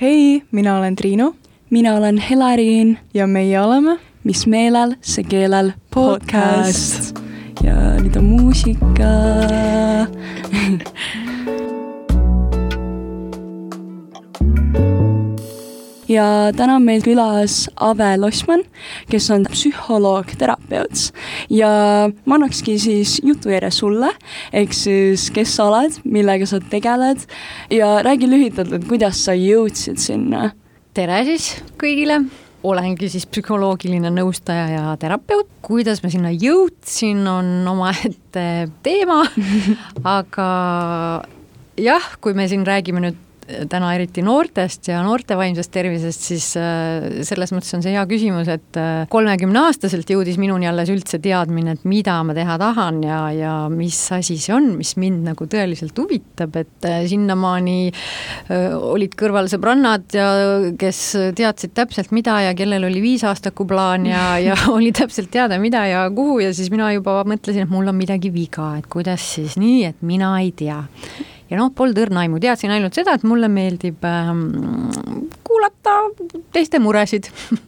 hei, mina olen Triinu. mina olen Helariin. ja meie oleme Mis meelel, see keelel podcast. ja nüüd on muusika ja täna on meil külas Ave Losman, kes on psühholoog, terapeut ja ma annakski siis jutujärje sulle, ehk siis kes sa oled, millega sa tegeled ja räägi lühidalt, et kuidas sa jõudsid sinna. tere siis kõigile, olengi siis psühholoogiline nõustaja ja terapeut. kuidas ma sinna jõudsin, on omaette teema aga jah, kui me siin räägime nüüd täna eriti noortest ja noorte vaimsest tervisest, siis äh, selles mõttes on see hea küsimus, et äh, kolmekümneaastaselt jõudis minuni alles üldse teadmine, et mida ma teha tahan ja, ja mis asi see on, mis mind nagu tõeliselt huvitab, et äh, sinnamaani olid kõrval sõbrannad ja kes teadsid täpselt, mida ja kellel oli viisaastaku plaan ja, ja oli täpselt teada, mida ja kuhu ja siis mina juba mõtlesin, et mul on midagi viga, et kuidas siis nii, et mina ei tea ja noh, polnud õrna aimu, teadsin ainult seda, et mulle meeldib ähm, kuulata teiste muresid.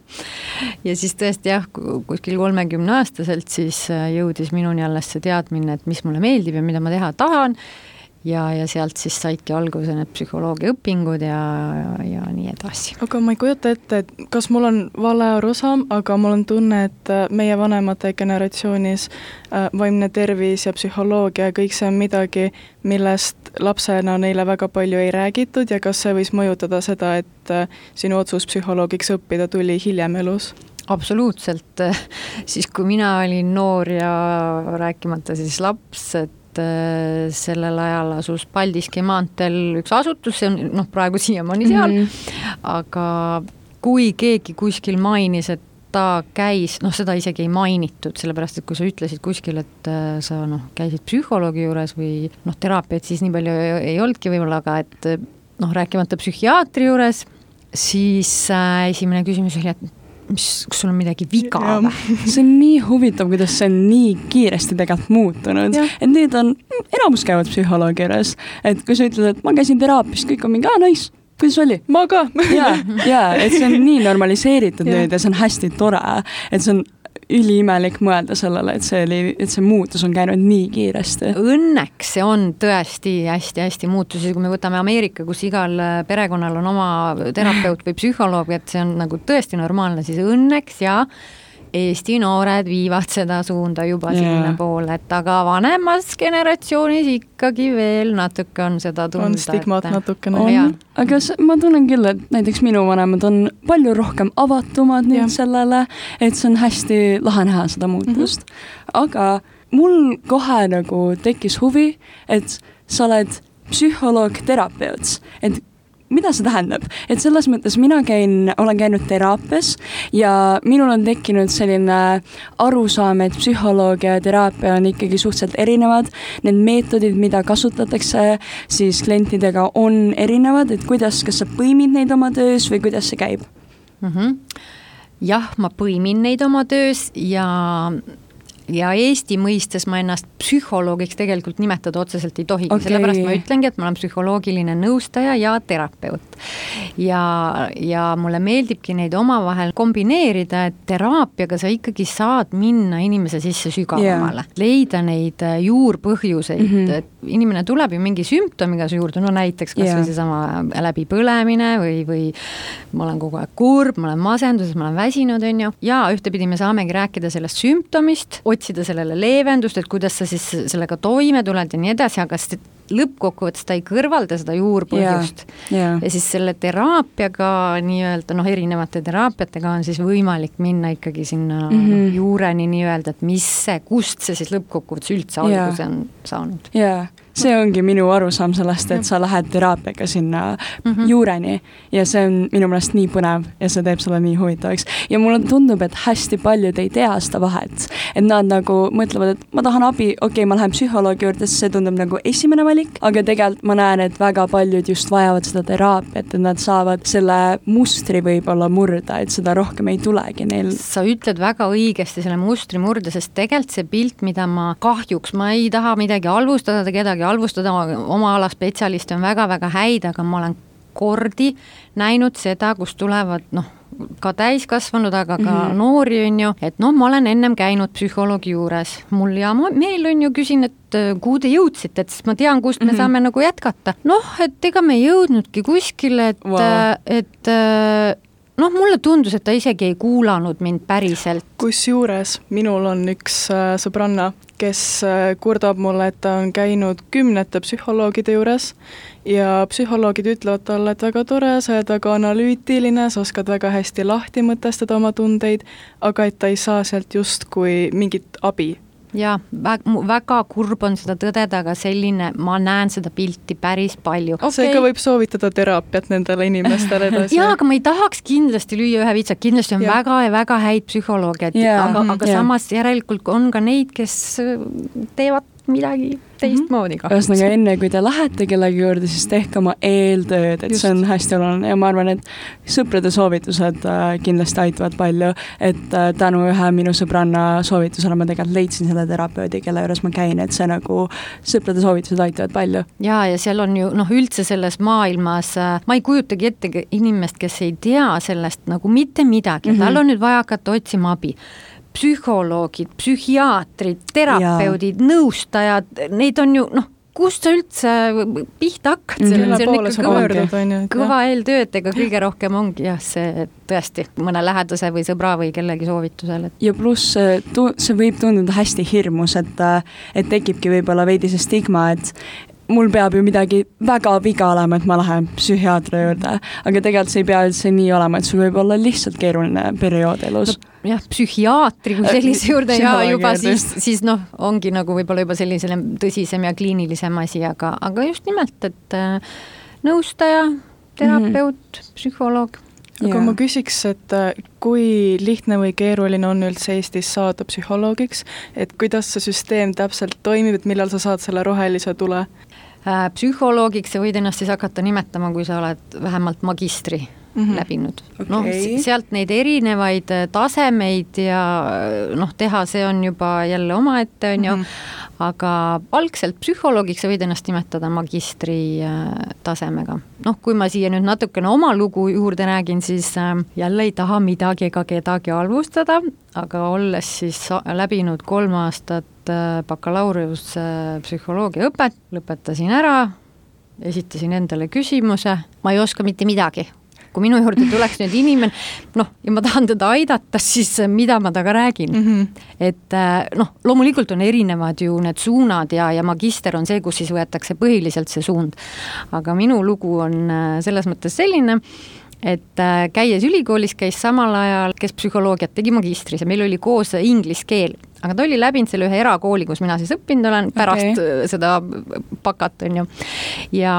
Ja siis tõesti jah, kuskil kolmekümneaastaselt siis äh, jõudis minuni alles see teadmine, et mis mulle meeldib ja mida ma teha tahan ja, ja sealt siis saidki alguse need psühholoogiaõpingud ja, ja, ja nii edasi. aga ma ei kujuta ette, et kas mul on vale arusaam, aga mul on tunne, et äh, meie vanemate generatsioonis äh, vaimne tervis ja psühholoogia ja kõik see on midagi, millest lapsena neile väga palju ei räägitud ja kas see võis mõjutada seda, et äh, sinu otsus psühholoogiks õppida tuli hiljem elus? absoluutselt, siis kui mina olin noor ja rääkimata siis laps, et et äh, sellel ajal asus Paldiski maanteel üks asutus, see on noh, praegu siiamaani seal mm, -hmm. aga kui keegi kuskil mainis, et ta käis, noh, seda isegi ei mainitud, sellepärast et kui sa ütlesid kuskil, et äh, sa noh, käisid psühholoogi juures või noh, teraapiat siis nii palju ei, ei olnudki võib-olla, aga et noh, rääkimata psühhiaatri juures, siis äh, esimene küsimus oli, et mis, kas sul on midagi viga või? see on nii huvitav, kuidas see on nii kiiresti tegelikult muutunud, et nüüd on, enamus käivad psühholoogi juures, et kui sa ütled, et ma käisin teraapias, kõik on mingi, aa nice. Kuidas oli? ma ka. Ja, ja et see on nii normaliseeritud nüüd ja see on hästi tore, et see on üliimelik mõelda sellele, et see oli, et see muutus on käinud nii kiiresti. Õnneks see on tõesti hästi-hästi muutus ja kui me võtame Ameerika, kus igal perekonnal on oma terapeut või psühholoog, et see on nagu tõesti normaalne, siis õnneks ja Eesti noored viivad seda suunda juba yeah. sinnapoole, et aga vanemas generatsioonis ikkagi veel natuke on seda tunda. on stigmat natukene. on, aga ma tunnen küll, et näiteks minu vanemad on palju rohkem avatumad nüüd yeah. sellele, et see on hästi lahe näha seda muutust mm. -hmm. aga mul kohe nagu tekkis huvi, et sa oled psühholoog, terapeut, et mida see tähendab, et selles mõttes mina käin, olen käinud teraapias ja minul on tekkinud selline arusaam, et psühholoogia ja teraapia on ikkagi suhteliselt erinevad. Need meetodid, mida kasutatakse siis klientidega, on erinevad, et kuidas, kas sa põimid neid oma töös või kuidas see käib mm? -hmm. jah, ma põimin neid oma töös ja ja Eesti mõistes ma ennast psühholoogiks tegelikult nimetada otseselt ei tohigi okay., sellepärast ma ütlengi, et ma olen psühholoogiline nõustaja ja terapeut. ja, ja mulle meeldibki neid omavahel kombineerida, et teraapiaga sa ikkagi saad minna inimese sisse sügavamale yeah., leida neid äh, juurpõhjuseid mm, -hmm. et inimene tuleb ju mingi sümptomiga su juurde, no näiteks kas yeah. seesama läbipõlemine või, või ma olen kogu aeg kurb, ma olen masenduses, ma olen väsinud, on ju, ja ühtepidi me saamegi rääkida sellest sümptomist, otsida sellele leevendust, et kuidas sa siis sellega toime tuled ja nii edasi, aga lõppkokkuvõttes ta ei kõrvalda seda juurpõhjust yeah,. Yeah. ja siis selle teraapiaga nii-öelda noh, erinevate teraapiatega on siis võimalik minna ikkagi sinna mm -hmm. juureni nii-öelda, et mis see, kust see siis lõppkokkuvõttes üldse yeah. alguse on saanud. jaa see ongi minu arusaam sellest, et sa lähed teraapiaga sinna mm -hmm. juureni ja see on minu meelest nii põnev ja see teeb selle nii huvitavaks. ja mulle tundub, et hästi paljud ei tea seda vahet, et nad nagu mõtlevad, et ma tahan abi, okei okay,, ma lähen psühholoogi juurde, sest see tundub nagu esimene valik, aga tegelikult ma näen, et väga paljud just vajavad seda teraapiat, et nad saavad selle mustri võib-olla murda, et seda rohkem ei tulegi neil. sa ütled väga õigesti selle mustri murda, sest tegelikult see pilt, mida ma kahjuks, ma ei taha midagi halvustada kedagi halvustada, oma ala spetsialiste on väga-väga häid, aga ma olen kordi näinud seda, kus tulevad noh, ka täiskasvanud, aga ka mm -hmm. noori, on ju, et noh, ma olen ennem käinud psühholoogi juures, mul hea meel on ju, küsin, et äh, kuhu te jõudsite, et siis ma tean, kust me mm -hmm. saame nagu jätkata. noh, et ega me ei jõudnudki kuskile, et wow., äh, et äh, noh, mulle tundus, et ta isegi ei kuulanud mind päriselt. kusjuures minul on üks äh, sõbranna, kes äh, kurdab mulle, et ta on käinud kümnete psühholoogide juures ja psühholoogid ütlevad talle, et väga tore, sa oled väga analüütiline, sa oskad väga hästi lahti mõtestada oma tundeid, aga et ta ei saa sealt justkui mingit abi jaa, väga kurb on seda tõdeda, aga selline, ma näen seda pilti päris palju. Okay.. seega võib soovitada teraapiat nendele inimestele edasi. Jaa, aga ma ei tahaks kindlasti lüüa ühe vitsa, kindlasti on ja. väga ja väga häid psühholooge, aga, aga ja. samas järelikult on ka neid, kes teevad midagi teistmoodi ka. ühesõnaga, enne kui te lähete kellegi juurde, siis tehke oma eeltööd, et Just. see on hästi oluline ja ma arvan, et sõprade soovitused äh, kindlasti aitavad palju, et äh, tänu ühe minu sõbranna soovitusele ma tegelikult leidsin selle terapeudi, kelle juures ma käin, et see nagu, sõprade soovitused aitavad palju. ja, ja seal on ju noh, üldse selles maailmas äh, ma ei kujutagi ette inimest, kes ei tea sellest nagu mitte midagi mm, -hmm. tal on nüüd vaja hakata otsima abi psühholoogid, psühhiaatrid, terapeudid, nõustajad, neid on ju noh, kust sa üldse pihta hakkad -hmm. see on ikka kõva, kõva eeltöö, et ega kõige rohkem ongi jah, see tõesti mõne lähedase või sõbra või kellegi soovitusel, et. ja pluss see võib tunduda hästi hirmus, et, et tekibki võib-olla veidi see stigma, et mul peab ju midagi väga viga olema, et ma lähen psühhiaatri juurde, aga tegelikult see ei pea üldse nii olema, et sul võib olla lihtsalt keeruline periood elus no,. Jah, psühhiaatri kui sellise juurde ja juba siis, siis noh, ongi nagu võib-olla juba sellisele tõsisem ja kliinilisem asi, aga, aga just nimelt, et äh, nõustaja, terapeut mm, -hmm. psühholoog aga ja. ma küsiks, et äh, kui lihtne või keeruline on üldse Eestis saada psühholoogiks, et kuidas see süsteem täpselt toimib, et millal sa saad selle rohelise tule? Äh, psühholoogiks sa võid ennast siis hakata nimetama, kui sa oled vähemalt magistri mm -hmm. läbinud okay.. noh, sealt neid erinevaid äh, tasemeid ja äh, noh, teha, see on juba jälle omaette, on ju mm, -hmm. aga algselt psühholoogiks sa võid ennast nimetada magistri tasemega. noh, kui ma siia nüüd natukene oma lugu juurde räägin, siis jälle ei taha midagi ega kedagi halvustada, aga olles siis läbinud kolm aastat Äh, bakalaureuse õpet, lõpetasin ära, esitasin endale küsimuse, ma ei oska mitte midagi. Kui minu juurde tuleks nüüd inimene, noh, ja ma tahan teda aidata, siis mida ma temaga räägin mm? -hmm. et äh, noh, loomulikult on erinevad ju need suunad ja, ja magister on see, kus siis võetakse põhiliselt see suund. aga minu lugu on äh, selles mõttes selline, et käies ülikoolis, käis samal ajal, kes psühholoogiat tegi magistris ja meil oli koos inglise keel aga ta oli läbinud selle ühe erakooli, kus mina siis õppinud olen pärast okay. Äh, seda bakat, on ju. ja,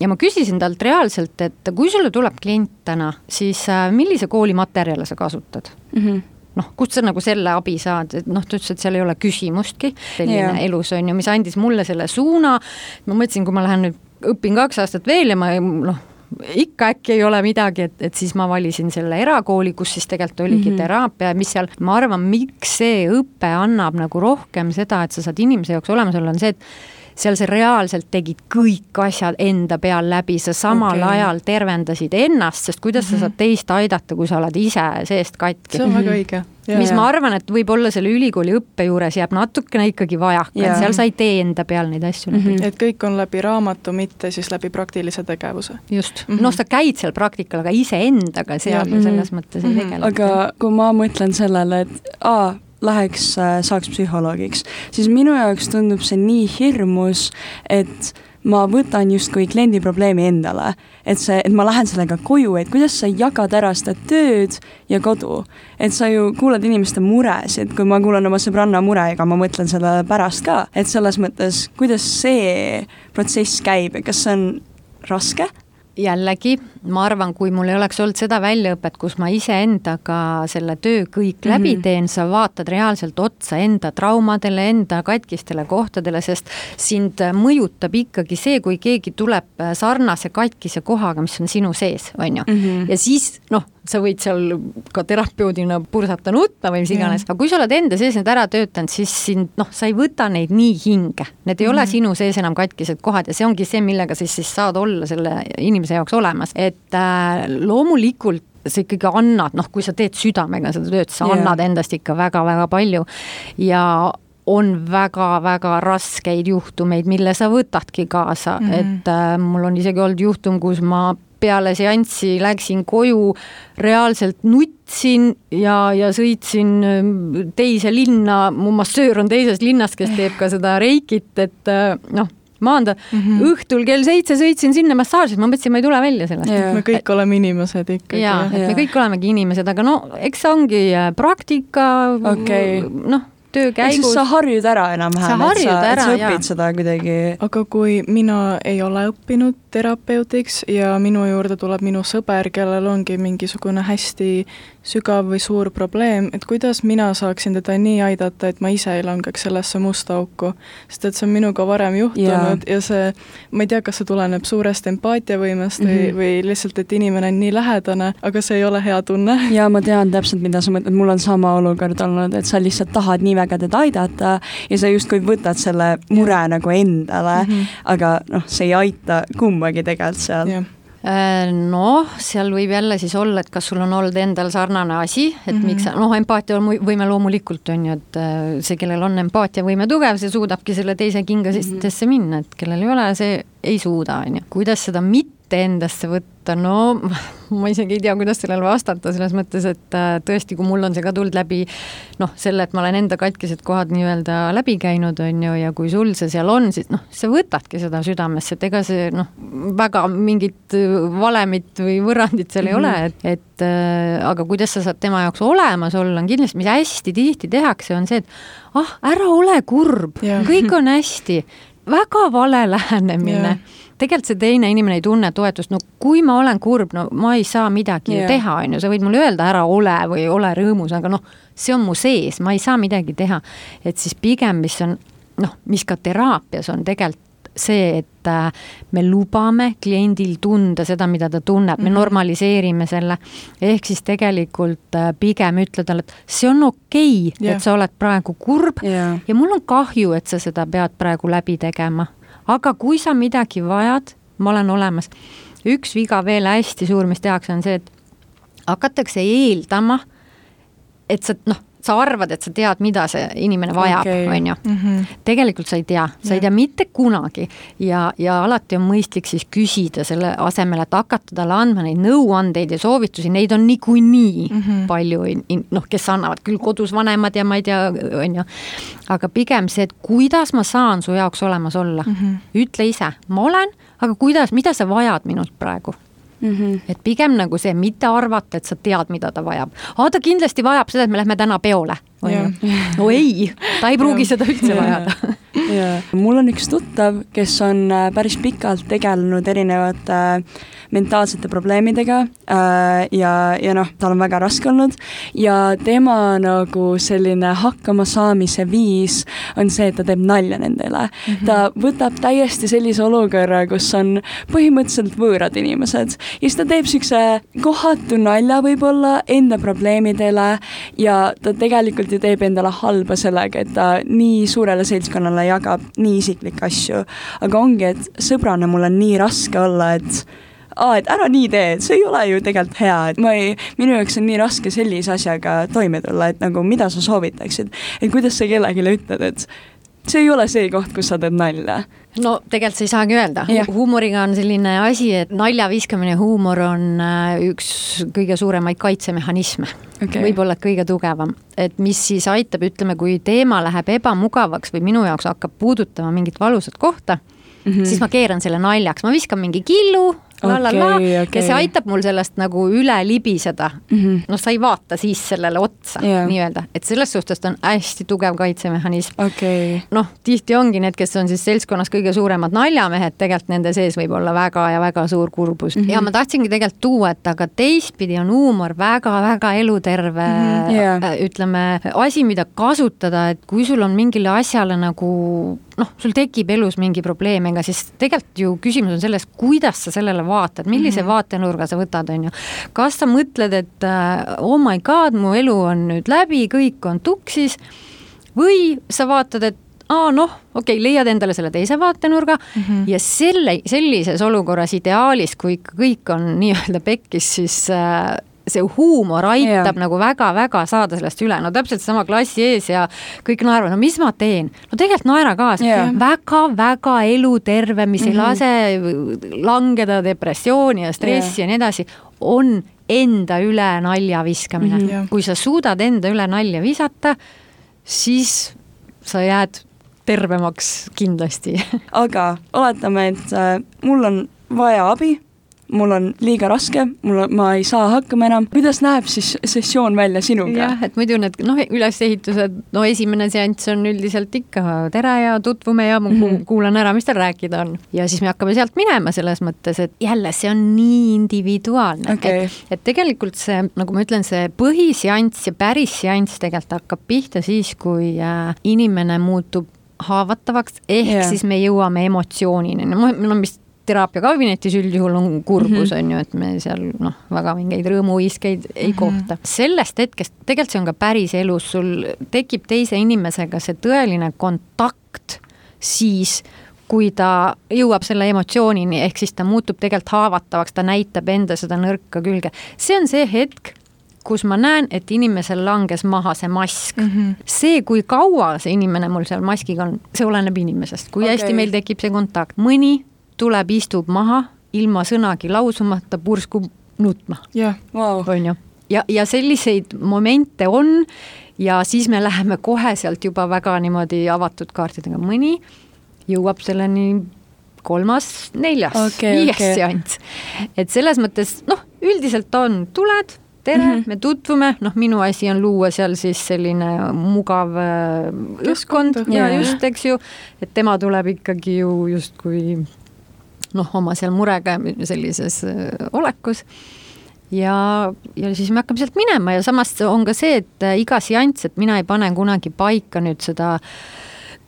ja ma küsisin talt reaalselt, et kui sulle tuleb klient täna, siis äh, millise kooli materjale sa kasutad mm? -hmm noh, kust sa nagu selle abi saad, et noh, ta ütles, et seal ei ole küsimustki selline yeah. elus on ju, mis andis mulle selle suuna. ma mõtlesin, kui ma lähen nüüd õpin kaks aastat veel ja ma noh ikka äkki ei ole midagi, et, et siis ma valisin selle erakooli, kus siis tegelikult oligi mm -hmm. teraapia, mis seal, ma arvan, miks see õpe annab nagu rohkem seda, et sa saad inimese jaoks olemas olla, on see, et seal sa reaalselt tegid kõik asjad enda peal läbi, sa samal okay. ajal tervendasid ennast, sest kuidas mm -hmm. sa mhm. saad teist aidata, kui sa oled ise seest katki. see on väga õige. Ja, mis ja. ma arvan, et võib-olla selle ülikooli õppe juures jääb natukene ikkagi vajaka, et seal sa ei tee enda peal neid asju mm. -hmm. et kõik on läbi raamatu, mitte siis läbi praktilise tegevuse. just mm, -hmm. noh, sa käid seal praktikal, aga iseendaga seal ju selles mõttes mm -hmm. ei mhm. tegele. aga kui ma mõtlen sellele, et aa, läheks, äh, saaks psühholoogiks, siis minu jaoks tundub see nii hirmus, et ma võtan justkui kliendi probleemi endale. et see, et ma lähen sellega koju, et kuidas sa jagad ära seda tööd ja kodu. et sa ju kuulad inimeste muresid, kui ma kuulan oma sõbranna mure, ega ma mõtlen sellele pärast ka, et selles mõttes, kuidas see protsess käib ja kas see on raske jällegi, ma arvan, kui mul ei oleks olnud seda väljaõpet, kus ma iseendaga selle töö kõik mm -hmm. läbi teen, sa vaatad reaalselt otsa enda traumadele, enda katkistele kohtadele, sest sind mõjutab ikkagi see, kui keegi tuleb sarnase katkise kohaga, mis on sinu sees, on ju. Mhm. ja siis noh, sa võid seal ka terapeudina pursata nutma või mis iganes, aga kui sa oled enda sees need ära töötanud, siis sind noh, sa ei võta neid nii hinge, need ei mm ole mhm. sinu sees enam katkised kohad ja see ongi see, millega siis, siis saad olla selle inimese jaoks olemas, et äh, loomulikult sa ikkagi annad, noh, kui sa teed südamega seda tööd, sa yeah. annad endast ikka väga-väga palju ja on väga-väga raskeid juhtumeid, mille sa võtadki kaasa mm, -hmm. et äh, mul on isegi olnud juhtum, kus ma peale seanssi läksin koju, reaalselt nutsin ja, ja sõitsin ähm, teise linna, mu massöör on teisest linnast, kes teeb ka seda reikit, et äh, noh, maanda mm -hmm. õhtul kell seitse sõitsin sinna massaaži, ma mõtlesin, ma ei tule välja sellest. me kõik et, oleme inimesed ikkagi. jaa, et me kõik olemegi inimesed, aga no eks see ongi äh, praktika okay., noh töö käigus. sa harjud ära enam-vähem, et sa, et sa õpid ja. seda kuidagi. aga kui mina ei ole õppinud terapeudiks ja minu juurde tuleb minu sõber, kellel ongi mingisugune hästi sügav või suur probleem, et kuidas mina saaksin teda nii aidata, et ma ise ei langeks sellesse musta auku. sest et see on minuga varem juhtunud ja, ja see, ma ei tea, kas see tuleneb suurest empaatiavõimest mm -hmm. või, mhm. või lihtsalt, et inimene on nii lähedane, aga see ei ole hea tunne. ja ma tean täpselt, mida sa mõtled, mul on sama olukord olnud, et sa lihtsalt tahad nii väga teda aidata ja sa justkui võtad selle mure nagu endale mm, -hmm. aga noh, see ei aita kumbagi tegelikult seal noh, seal võib jälle siis olla, et kas sul on olnud endal sarnane asi, et mm -hmm. miks sa, noh, empaatiavõime loomulikult on ju, et äh, see, kellel on empaatiavõime tugev, see suudabki selle teise kingasesse mm -hmm. minna, et kellel ei ole, see ei suuda, on ju. kuidas seda mitte endasse võtta, no ma isegi ei tea, kuidas sellele vastata, selles mõttes, et äh, tõesti, kui mul on see ka tulnud läbi noh, selle, et ma olen enda katkised kohad nii-öelda läbi käinud, on ju, ja kui sul see seal on, siis noh, sa võtadki seda südamesse, et ega see noh, väga mingit valemit või võrrandit seal mm -hmm. ei ole, et, et äh, aga kuidas sa saad tema jaoks olemas olla, on kindlasti, mis hästi tihti tehakse, on see, et ah, ära ole kurb, kõik on hästi, väga vale lähenemine tegelikult see teine inimene ei tunne toetust, no kui ma olen kurb, no ma ei saa midagi yeah. teha, on ju, sa võid mulle öelda, ära ole või ole rõõmus, aga noh, see on mu sees, ma ei saa midagi teha. et siis pigem, mis on noh, mis ka teraapias on tegelikult see, et äh, me lubame kliendil tunda seda, mida ta tunneb, me -hmm. normaliseerime selle. ehk siis tegelikult äh, pigem ütle talle, et see on okei okay, yeah., et sa oled praegu kurb yeah. ja mul on kahju, et sa seda pead praegu läbi tegema aga kui sa midagi vajad, ma olen olemas. üks viga veel hästi suur, mis tehakse, on see, et hakatakse eeldama, et sa noh, sa arvad, et sa tead, mida see inimene vajab, on ju. Mhm. tegelikult sa ei tea, sa ja. ei tea mitte kunagi ja, ja alati on mõistlik siis küsida selle asemel, et hakata talle andma neid nõuandeid ja soovitusi, neid on niikuinii mm -hmm. palju, noh, kes annavad küll kodus vanemad ja ma ei tea, on ju. aga pigem see, et kuidas ma saan su jaoks olemas olla mm, -hmm. ütle ise, ma olen, aga kuidas, mida sa vajad minult praegu Mm -hmm. et pigem nagu see, mitte arvata, et sa tead, mida ta vajab. aa, ta kindlasti vajab seda, et me lähme täna peole, on ju. no ei, ta ei pruugi seda üldse vajada jaa, mul on üks tuttav, kes on äh, päris pikalt tegelenud erinevate äh, mentaalsete probleemidega äh, ja, ja noh, tal on väga raske olnud ja tema nagu selline hakkamasaamise viis on see, et ta teeb nalja nende üle mm. -hmm. ta võtab täiesti sellise olukorra, kus on põhimõtteliselt võõrad inimesed ja siis ta teeb niisuguse kohatu nalja võib-olla enda probleemidele ja ta tegelikult ju teeb endale halba sellega, et ta nii suurele seltskonnale jagab nii isiklikke asju. aga ongi, et sõbrana mul on nii raske olla, et aa, et ära nii tee, et see ei ole ju tegelikult hea, et ma ei, minu jaoks on nii raske sellise asjaga toime tulla, et nagu mida sa soovitaksid, et kuidas sa kellelegi ütled, et see ei ole see koht, kus sa teed nalja. no tegelikult sa ei saagi öelda, huumoriga on selline asi, et nalja viskamine huumor on äh, üks kõige suuremaid kaitsemehhanisme. Okay.. võib-olla kõige tugevam, et mis siis aitab, ütleme, kui teema läheb ebamugavaks või minu jaoks hakkab puudutama mingit valusat kohta mm, -hmm. siis ma keeran selle naljaks, ma viskan mingi killu la la la okay, okay. ja see aitab mul sellest nagu üle libiseda mm -hmm.. noh, sa ei vaata siis sellele otsa yeah. nii-öelda, et selles suhtes ta on hästi tugev kaitsemehhanism okay.. noh, tihti ongi need, kes on siis seltskonnas kõige suuremad naljamehed, tegelikult nende sees võib olla väga ja väga suur kurbus mm -hmm. ja ma tahtsingi tegelikult tuua, et aga teistpidi on huumor väga-väga eluterve mm -hmm. yeah. ütleme, asi, mida kasutada, et kui sul on mingile asjale nagu noh, sul tekib elus mingi probleem, ega siis tegelikult ju küsimus on selles, kuidas sa sellele vaatad, millise mm -hmm. vaatenurga sa võtad, on ju. kas sa mõtled, et äh, oh my god, mu elu on nüüd läbi, kõik on tuksis või sa vaatad, et aa noh, okei okay,, leiad endale selle teise vaatenurga mm -hmm. ja selle, sellises olukorras ideaalis, kui ikka kõik on nii-öelda pekkis, siis äh, see huumor aitab yeah. nagu väga-väga saada sellest üle, no täpselt sama klassi ees ja kõik naeravad, no mis ma teen, no tegelikult naera kaasa yeah., väga-väga eluterve, mis mm -hmm. ei lase langeda depressiooni ja stressi yeah. ja nii edasi, on enda üle nalja viskamine mm. -hmm. kui sa suudad enda üle nalja visata, siis sa jääd tervemaks kindlasti aga oletame, et äh, mul on vaja abi mul on liiga raske, mul ma ei saa hakkama enam, kuidas näeb siis sessioon välja sinuga? jah, et muidu need noh, ülesehitused, no esimene seanss on üldiselt ikka tere ja tutvume ja ma mm -hmm. kuulan ära, mis tal rääkida on. ja siis me hakkame sealt minema selles mõttes, et jälle, see on nii individuaalne okay., et, et tegelikult see, nagu ma ütlen, see põhiseanss ja päris seanss tegelikult hakkab pihta siis, kui äh, inimene muutub haavatavaks, ehk yeah. siis me jõuame emotsioonini, no vist teraapiakabinetis üldjuhul on kurbus, mhm. on ju, et me seal noh, väga mingeid rõõmuiskeid ei mhm. kohta. sellest hetkest, tegelikult see on ka päris elus, sul tekib teise inimesega see tõeline kontakt siis, kui ta jõuab selle emotsioonini, ehk siis ta muutub tegelikult haavatavaks, ta näitab enda seda nõrka külge. see on see hetk, kus ma näen, et inimesel langes maha see mask mm. -hmm. see, kui kaua see inimene mul seal maskiga on, see oleneb inimesest, kui okay. hästi meil tekib see kontakt, mõni tuleb, istub maha ilma sõnagi lausumata, purskub nutma. jah, vau. on ju, ja, ja selliseid momente on ja siis me läheme kohe sealt juba väga niimoodi avatud kaartidega, mõni jõuab selleni kolmas, neljas okay,, viies okay. seanss. et selles mõttes noh, üldiselt on, tuled, tere mm, -hmm. me tutvume, noh, minu asi on luua seal siis selline mugav äh, õhkkond ja just, eks ju, et tema tuleb ikkagi ju justkui noh, oma seal murega sellises äh, olekus. Ja, ja siis me hakkame sealt minema ja samas on ka see, et äh, iga seanss, et mina ei pane kunagi paika nüüd seda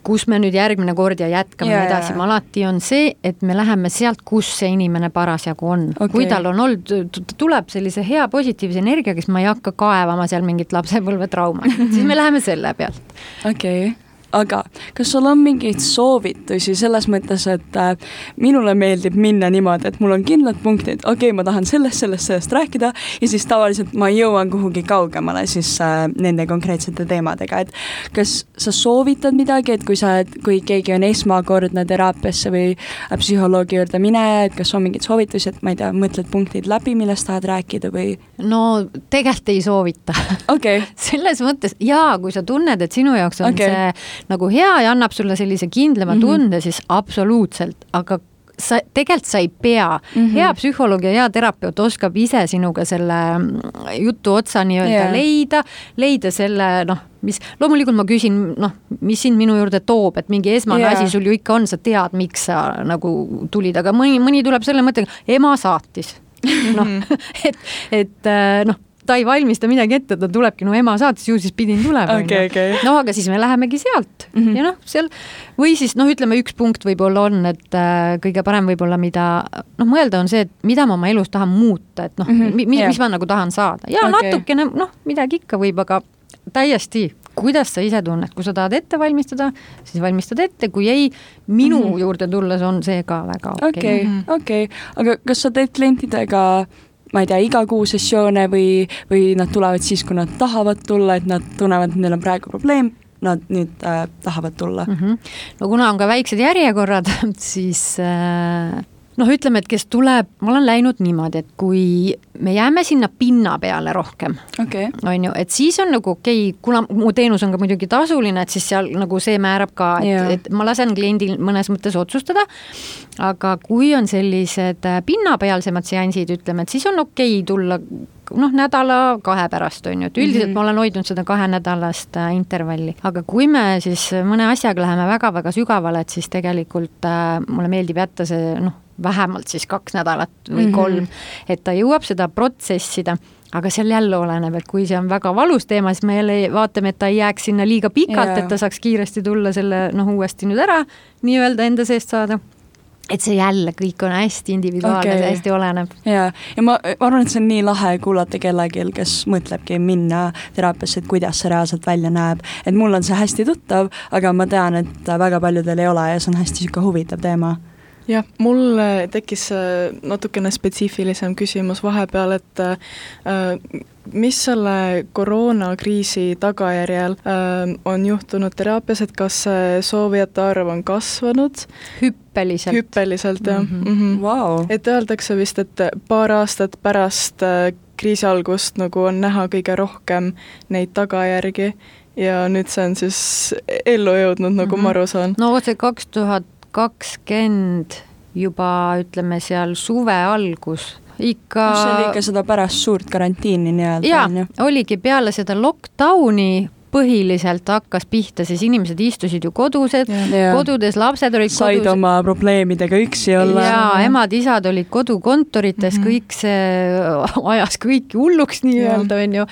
kus me nüüd järgmine kord ja jätkame yeah, edasi, alati on see, et me läheme sealt, kus see inimene parasjagu on. Okay.. kui tal on olnud, tuleb sellise hea positiivse energiaga, siis ma ei hakka kaevama seal mingit lapsepõlvetraumat siis me läheme selle pealt. okei. okay aga kas sul on mingeid soovitusi selles mõttes, et äh, minule meeldib minna niimoodi, et mul on kindlad punktid, okei okay,, ma tahan sellest, sellest, sellest rääkida ja siis tavaliselt ma jõuan kuhugi kaugemale siis äh, nende konkreetsete teemadega, et kas sa soovitad midagi, et kui sa, kui keegi on esmakordne teraapiasse või äh, psühholoogi juurde mineja, et kas on mingeid soovitusi, et ma ei tea, mõtled punktid läbi, millest tahad rääkida või? no tegelikult ei soovita okay. selles mõttes jaa, kui sa tunned, et sinu jaoks on okay. see nagu hea ja annab sulle sellise kindlama mm -hmm. tunde, siis absoluutselt, aga sa tegelikult sa ei pea mm, -hmm. hea psühholoog ja hea terapeut oskab ise sinuga selle mm, jutu otsa nii-öelda yeah. leida, leida selle noh, mis loomulikult ma küsin, noh, mis sind minu juurde toob, et mingi esmane yeah. asi sul ju ikka on, sa tead, miks sa nagu tulid, aga mõni, mõni tuleb selle mõttega, ema saatis noh, et, et äh, noh ta ei valmista midagi ette, ta tulebki, no ema saatis, ju siis pidin tulema okay,. Okay. no aga siis me lähemegi sealt mm -hmm. ja noh, seal või siis noh, ütleme üks punkt võib-olla on, et äh, kõige parem võib-olla, mida noh, mõelda on see, et mida ma oma elus tahan muuta, et noh mm -hmm., mis, yeah. mis ma nagu tahan saada ja okay. natukene noh, midagi ikka võib, aga täiesti kuidas sa ise tunned, kui sa tahad ette valmistada, siis valmistad ette, kui ei, minu mm -hmm. juurde tulles on see ka väga okei okay.. okei okay,, okei okay., aga kas sa teed klientidega ma ei tea, iga kuu sessioone või, või nad tulevad siis, kui nad tahavad tulla, et nad tunnevad, et neil on praegu probleem, nad nüüd äh, tahavad tulla mm. -hmm. no kuna on ka väiksed järjekorrad, siis äh, noh, ütleme, et kes tuleb, ma olen läinud niimoodi, et kui me jääme sinna pinna peale rohkem okay., on ju, et siis on nagu okei okay,, kuna mu teenus on ka muidugi tasuline, et siis seal nagu see määrab ka, et, et ma lasen kliendil mõnes mõttes otsustada, aga kui on sellised äh, pinnapealsemad seansid, ütleme, et siis on okei okay tulla noh, nädala-kahe pärast on ju, et üldiselt mm -hmm. ma olen hoidnud seda kahenädalast äh, intervalli, aga kui me siis mõne asjaga läheme väga-väga sügavale, et siis tegelikult äh, mulle meeldib jätta see noh, vähemalt siis kaks nädalat või mhm. kolm mm, -hmm. et ta jõuab seda protsessida aga seal jälle oleneb, et kui see on väga valus teema, siis me jälle vaatame, et ta ei jääks sinna liiga pikalt yeah., et ta saaks kiiresti tulla selle noh, uuesti nüüd ära nii-öelda enda seest saada et see jälle kõik on hästi individuaalne okay., see hästi oleneb. ja, ja ma, ma arvan, et see on nii lahe kuulata kellelgi, kes mõtlebki minna teraapiasse, et kuidas see reaalselt välja näeb. et mul on see hästi tuttav, aga ma tean, et väga paljudel ei ole ja see on hästi niisugune huvitav teema jah, mul tekkis natukene spetsiifilisem küsimus vahepeal, et äh, mis selle koroonakriisi tagajärjel äh, on juhtunud teraapias, et kas soovijate arv on kasvanud? hüppeliselt. hüppeliselt, jah mm. -hmm. Mm -hmm. Wow. et öeldakse vist, et paar aastat pärast äh, kriisi algust nagu on näha kõige rohkem neid tagajärgi ja nüüd see on siis ellu jõudnud, nagu mm -hmm. ma aru saan. no vot see kaks tuhat kakskümmend juba ütleme seal suve algus ikka see oli ikka seda pärast suurt karantiini nii-öelda. jaa, oligi peale seda lockdowni põhiliselt hakkas pihta, siis inimesed istusid ju kodused, kodudes, lapsed olid said kodus. oma probleemidega üksi olla. jaa, emad-isad olid kodukontorites mm, -hmm. kõik see ajas kõiki hulluks nii-öelda, onju.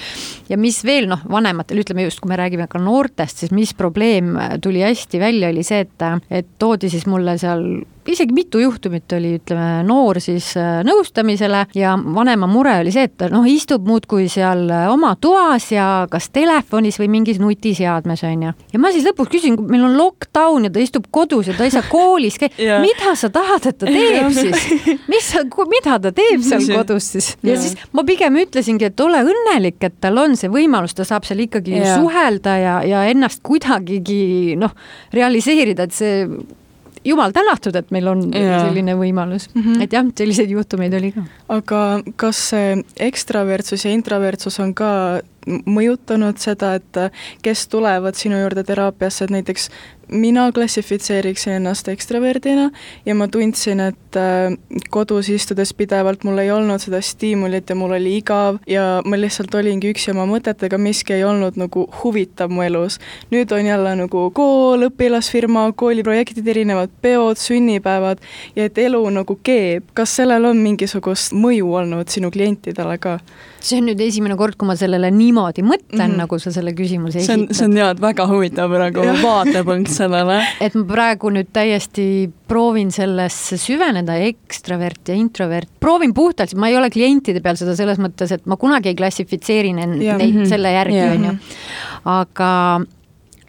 ja mis veel, noh, vanematel, ütleme just, kui me räägime ka noortest, siis mis probleem tuli hästi välja, oli see, et, et toodi siis mulle seal isegi mitu juhtumit oli, ütleme, noor siis äh, nõustamisele ja vanema mure oli see, et noh, istub muudkui seal äh, oma toas ja kas telefonis või mingis nutiseadmes on ju. ja ma siis lõpuks küsin, meil on lockdown ja ta istub kodus ja ta ei saa koolis käia, mida sa tahad, et ta teeb siis? mis, mida ta teeb seal kodus siis? ja siis ma pigem ütlesingi, et ole õnnelik, et tal on see võimalus, ta saab seal ikkagi ja. suhelda ja, ja ennast kuidagigi noh, realiseerida, et see jumal tänatud, et meil on ja. selline võimalus mm, -hmm. et jah, selliseid juhtumeid oli ka. aga kas see ekstravertsus ja introvertsus on ka mõjutanud seda, et kes tulevad sinu juurde teraapiasse, et näiteks mina klassifitseeriksin ennast ekstraverdina ja ma tundsin, et äh, kodus istudes pidevalt mul ei olnud seda stiimulit ja mul oli igav ja ma lihtsalt olingi üksi oma mõtetega, miski ei olnud nagu huvitav mu elus. nüüd on jälle nagu kool, õpilasfirma, kooliprojektid, erinevad peod, sünnipäevad ja et elu nagu keeb. kas sellel on mingisugust mõju olnud sinu klientidele ka? See on nüüd esimene kord, kui ma sellele niimoodi mõtlen mm, -hmm. nagu sa selle küsimuse esitad. see on, see on jah, väga huvitav praegu vaatepunkt sellele. et ma praegu nüüd täiesti proovin sellesse süveneda, ekstravert ja introvert, proovin puhtalt, ma ei ole klientide peal seda selles mõttes, et ma kunagi ei klassifitseeri neid yeah. mm -hmm. selle järgi, on ju. aga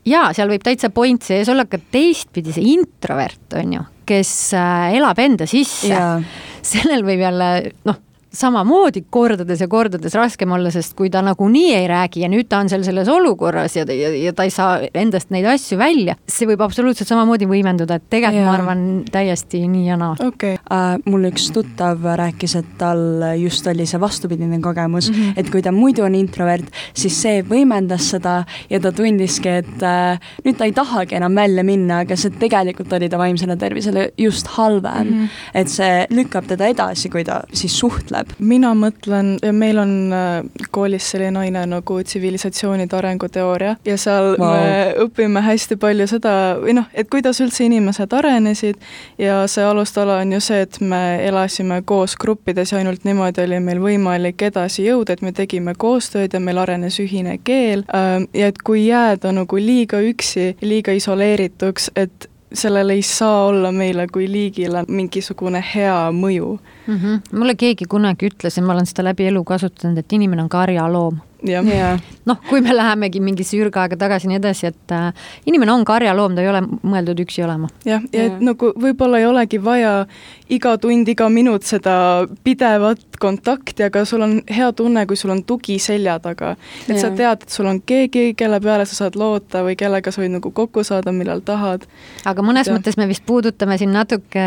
jaa, seal võib täitsa point sees olla ka teistpidi, see introvert, on ju, kes äh, elab enda sisse yeah. sellel võib jälle noh samamoodi kordades ja kordades raskem olla, sest kui ta nagunii ei räägi ja nüüd ta on seal selles olukorras ja, ja, ja ta ei saa endast neid asju välja, see võib absoluutselt samamoodi võimenduda, et tegelikult ja. ma arvan täiesti nii ja naa okay.. Uh, mul üks tuttav rääkis, et tal just oli see vastupidine kogemus mm, -hmm. et kui ta muidu on introvert, siis see võimendas seda ja ta tundiski, et uh, nüüd ta ei tahagi enam välja minna, aga see tegelikult oli ta vaimsele tervisele just halvem mm. -hmm. et see lükkab teda edasi, kui ta siis suhtleb? Mina mõtlen, meil on äh, koolis selline aine nagu tsivilisatsioonide arenguteooria ja seal wow. me õpime hästi palju seda või noh, et kuidas üldse inimesed arenesid ja see alustala on ju see, et me elasime koos gruppides ja ainult niimoodi oli meil võimalik edasi jõuda, et me tegime koostööd ja meil arenes ühine keel ähm, ja et kui jääda nagu liiga üksi, liiga isoleerituks, et sellel ei saa olla meile kui liigile mingisugune hea mõju mm. -hmm. mulle keegi kunagi ütles ja ma olen seda läbi elu kasutanud, et inimene on karjaloom noh, kui me lähemegi mingisse ürgaega tagasi ja nii edasi, et äh, inimene on karjaloom, ta ei ole mõeldud üksi olema. jah, ja et nagu võib-olla ei olegi vaja iga tund, iga minut seda pidevat kontakti, aga sul on hea tunne, kui sul on tugi selja taga. et ja. sa tead, et sul on keegi, kelle peale sa saad loota või kellega sa võid nagu kokku saada, millal tahad. aga mõnes ja. mõttes me vist puudutame siin natuke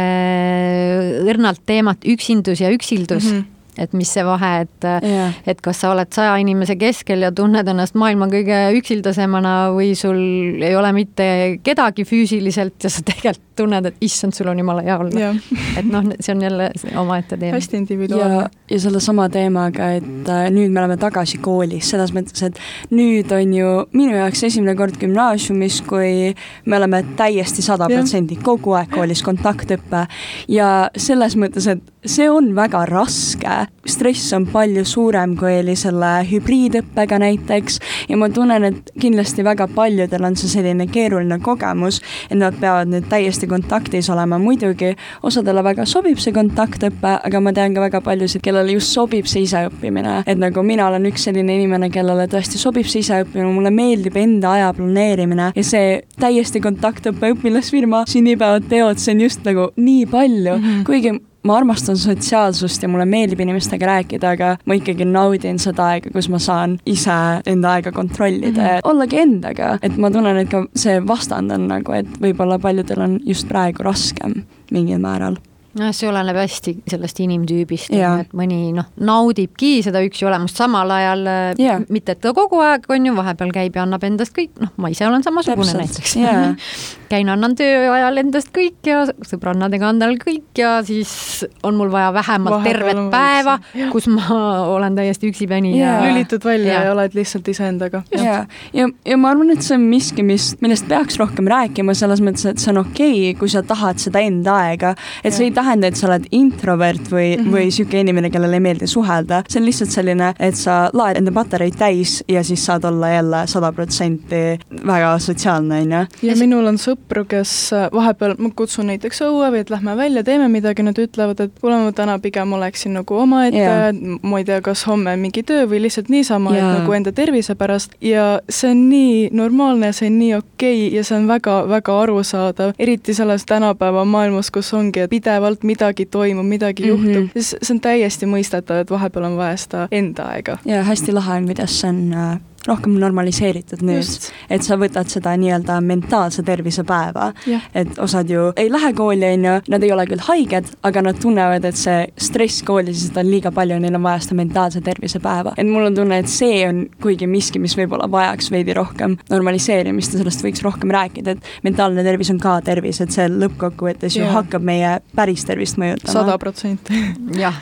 õrnalt teemat üksindus ja üksildus mm. -hmm et mis see vahe, et yeah., et kas sa oled saja inimese keskel ja tunned ennast maailma kõige üksildasemana või sul ei ole mitte kedagi füüsiliselt ja sa tegelikult tunned, et issand, sul on jumala hea olla yeah. et noh, see on jälle omaette teema. hästi individuaalne. ja, sellesama teemaga, et äh, nüüd me oleme tagasi koolis, selles mõttes, et nüüd on ju minu jaoks esimene kord gümnaasiumis, kui me oleme täiesti sada protsenti kogu aeg koolis kontaktõpe ja selles mõttes, et see on väga raske stress on palju suurem, kui oli selle hübriidõppega näiteks ja ma tunnen, et kindlasti väga paljudel on see selline keeruline kogemus, et nad peavad nüüd täiesti kontaktis olema, muidugi osadele väga sobib see kontaktõpe, aga ma tean ka väga paljusid, kellele just sobib see iseõppimine, et nagu mina olen üks selline inimene, kellele tõesti sobib see iseõppimine, mulle meeldib enda aja planeerimine ja see täiesti kontaktõppe õpilasfirma sünnipäevad-peod, see on just nagu nii palju. Mm, -hmm. kuigi ma armastan sotsiaalsust ja mulle meeldib inimestega rääkida, aga ma ikkagi naudin seda aega, kus ma saan ise enda aega kontrollida mm -hmm. ja ollagi endaga, et ma tunnen, et ka see vastand on nagu, et võib-olla paljudel on just praegu raskem mingil määral noh, see oleneb hästi sellest inimtüübist, et mõni noh, naudibki seda üksi olemust, samal ajal. Äh, mitte, et ta kogu aeg on ju, vahepeal käib ja annab endast kõik, noh, ma ise olen samasugune Täpselt. näiteks käin, annan töö ajal endast kõik ja sõbrannadega annan kõik ja siis on mul vaja vähemalt vahepeal tervet päeva, kus ma olen täiesti üksipäini yeah. ja lülitud välja yeah. ja oled lihtsalt iseendaga. ja, ja, ja, ja ma arvan, et see on miski, mis, millest peaks rohkem rääkima, selles mõttes, et see on okei okay,, kui sa tahad seda enda aega, et yeah. see ei tähenda, et sa oled introvert või mm, -hmm. või sihuke inimene, kellele ei meeldi suhelda. see on lihtsalt selline, et sa laed enda patareid täis ja siis saad olla jälle sada protsenti väga sotsiaalne, onju. ja minul on sõpru, kes äh, vahepeal, ma kutsun näiteks õue või et lähme välja, teeme midagi, nad ütlevad, et kuule, ma täna pigem oleksin nagu omaette yeah., ma ei tea, kas homme mingi töö või lihtsalt niisama yeah., et nagu enda tervise pärast ja see on nii normaalne, see on nii okei okay ja see on väga-väga arusaadav, eriti selles tänapäeva maailmas, kus ongi, et pidevalt midagi midagi toimub, midagi mm -hmm. juhtub, siis see on täiesti mõistetav, et vahepeal on vaja seda enda aega. ja hästi lahe on, kuidas see on äh, rohkem normaliseeritud nüüd, et sa võtad seda nii-öelda mentaalse tervise päeva. et osad ju ei lähe kooli, on ju, nad ei ole küll haiged, aga nad tunnevad, et see stress koolis on liiga palju, neil on vaja seda mentaalse tervise päeva. et mul on tunne, et see on kuigi miski, mis võib-olla vajaks veidi rohkem normaliseerimist ja sellest võiks rohkem rääkida, et mentaalne tervis on ka tervis, et see lõppkokkuvõttes ju hakkab meie päris tervist mõjutama. sada protsenti. jah,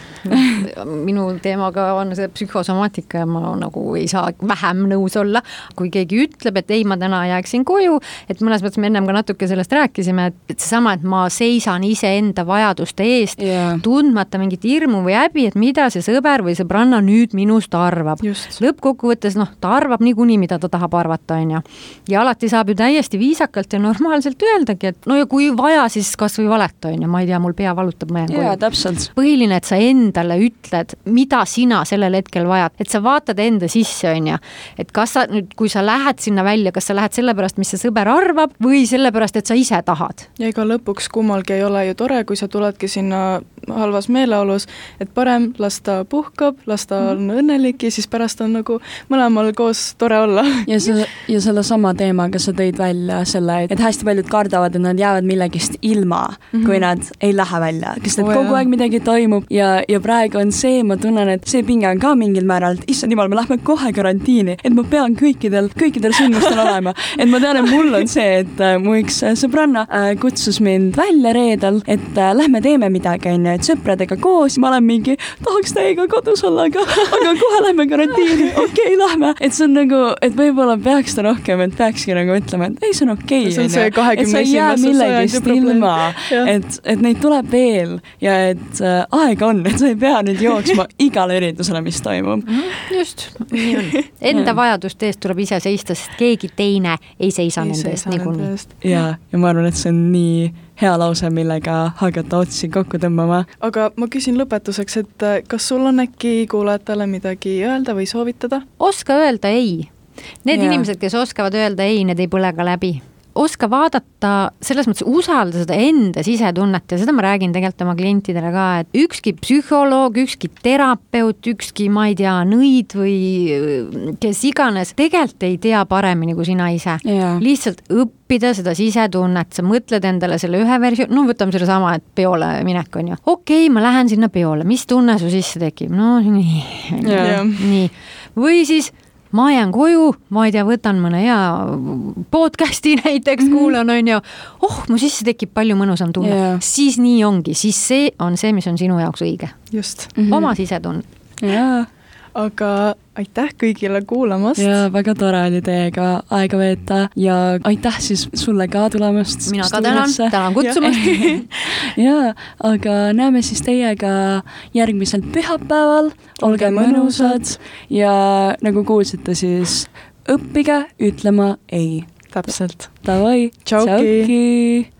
minu teemaga on see psühhosomaatika ja ma nagu ei saa vähem nõus olla. kui keegi ütleb, et ei, ma täna jääksin koju, et mõnes mõttes me ennem ka natuke sellest rääkisime, et, et seesama, et ma seisan iseenda vajaduste eest yeah., tundmata mingit hirmu või häbi, et mida see sõber või sõbranna nüüd minust arvab. lõppkokkuvõttes noh, ta arvab niikuinii, mida ta tahab arvata, on ju. ja alati saab ju täiesti viisakalt ja normaalselt öeldagi, et no ja kui vaja, siis kasvõi valeta, on ju, ma ei tea, mul pea valutab, ma jään koju. põhiline, et sa endale ütled, mida sina sellel hetkel vajad, et sa vaatad enda sisse, on ju, et kas sa nüüd, kui sa lähed sinna välja, kas sa lähed sellepärast, mis see sõber arvab või sellepärast, et sa ise tahad? ja ega lõpuks kummalgi ei ole ju tore, kui sa tuledki sinna halvas meeleolus, et parem las ta puhkab, las ta mm. on õnnelik ja siis pärast on nagu mõlemal koos tore olla. ja see, ja sellesama teemaga sa tõid välja selle, et hästi paljud kardavad, et nad jäävad millegist ilma mm, -hmm. kui nad ei lähe välja, sest et oh, kogu jah. aeg midagi toimub ja, ja praegu on see, ma tunnen, et see pinge on ka mingil määral, et issand jumal, me lähme kohe karantiini, et ma pean kõikidel, kõikidel sündmustel olema. et ma tean, et mul on see, et äh, mu üks äh, sõbranna äh, kutsus mind välja reedel, et äh, lähme teeme midagi, onju, et sõpradega koos, ma olen mingi, tahaks teiega kodus olla, aga, aga kohe lähme karantiini, okei okay,, lähme. et see on nagu, et võib-olla peaks ta rohkem, et peakski nagu ütlema, et ei, see on okei okay,. see on see kahekümne esimese sajandi ilma, et, et neid tuleb veel ja et äh, aega on, et sa ei pea nüüd jooksma igale üritusele, mis toimub. Mhm, just, nii on. Enda vajaduste eest tuleb ise seista, sest keegi teine ei seisa ei nende eest niikuinii. ja, ja ma arvan, et see on nii hea lause, millega hakata otsi kokku tõmbama. aga ma küsin lõpetuseks, et äh, kas sul on äkki kuulajatele midagi öelda või soovitada? oska öelda ei. Need ja. inimesed, kes oskavad öelda ei, need ei põle ka läbi oska vaadata, selles mõttes usalda seda enda sisetunnet ja seda ma räägin tegelikult oma klientidele ka, et ükski psühholoog, ükski terapeut, ükski, ma ei tea, nõid või kes iganes, tegelikult ei tea paremini kui sina ise. lihtsalt õppida seda sisetunnet, sa mõtled endale selle ühe versiooni, no võtame sedasama, et peole minek on ju. okei okay,, ma lähen sinna peole, mis tunne su sisse tekib? no nii, nii. või siis ma jään koju, ma ei tea, võtan mõne hea podcast'i näiteks mm, -hmm. kuulan, on ju. oh, mu sisse tekib palju mõnusam tunne yeah., siis nii ongi, siis see on see, mis on sinu jaoks õige. just mm. -hmm. oma sisetunne. jaa aga aitäh kõigile kuulamast. ja väga tore oli teiega aega veeta ja aitäh siis sulle ka tulemast. mina ka tänan, tänan kutsumast ja, aga näeme siis teiega järgmisel pühapäeval. olge mõnusad ja nagu kuulsite, siis õppige ütlema ei. täpselt. Davai, tšauki.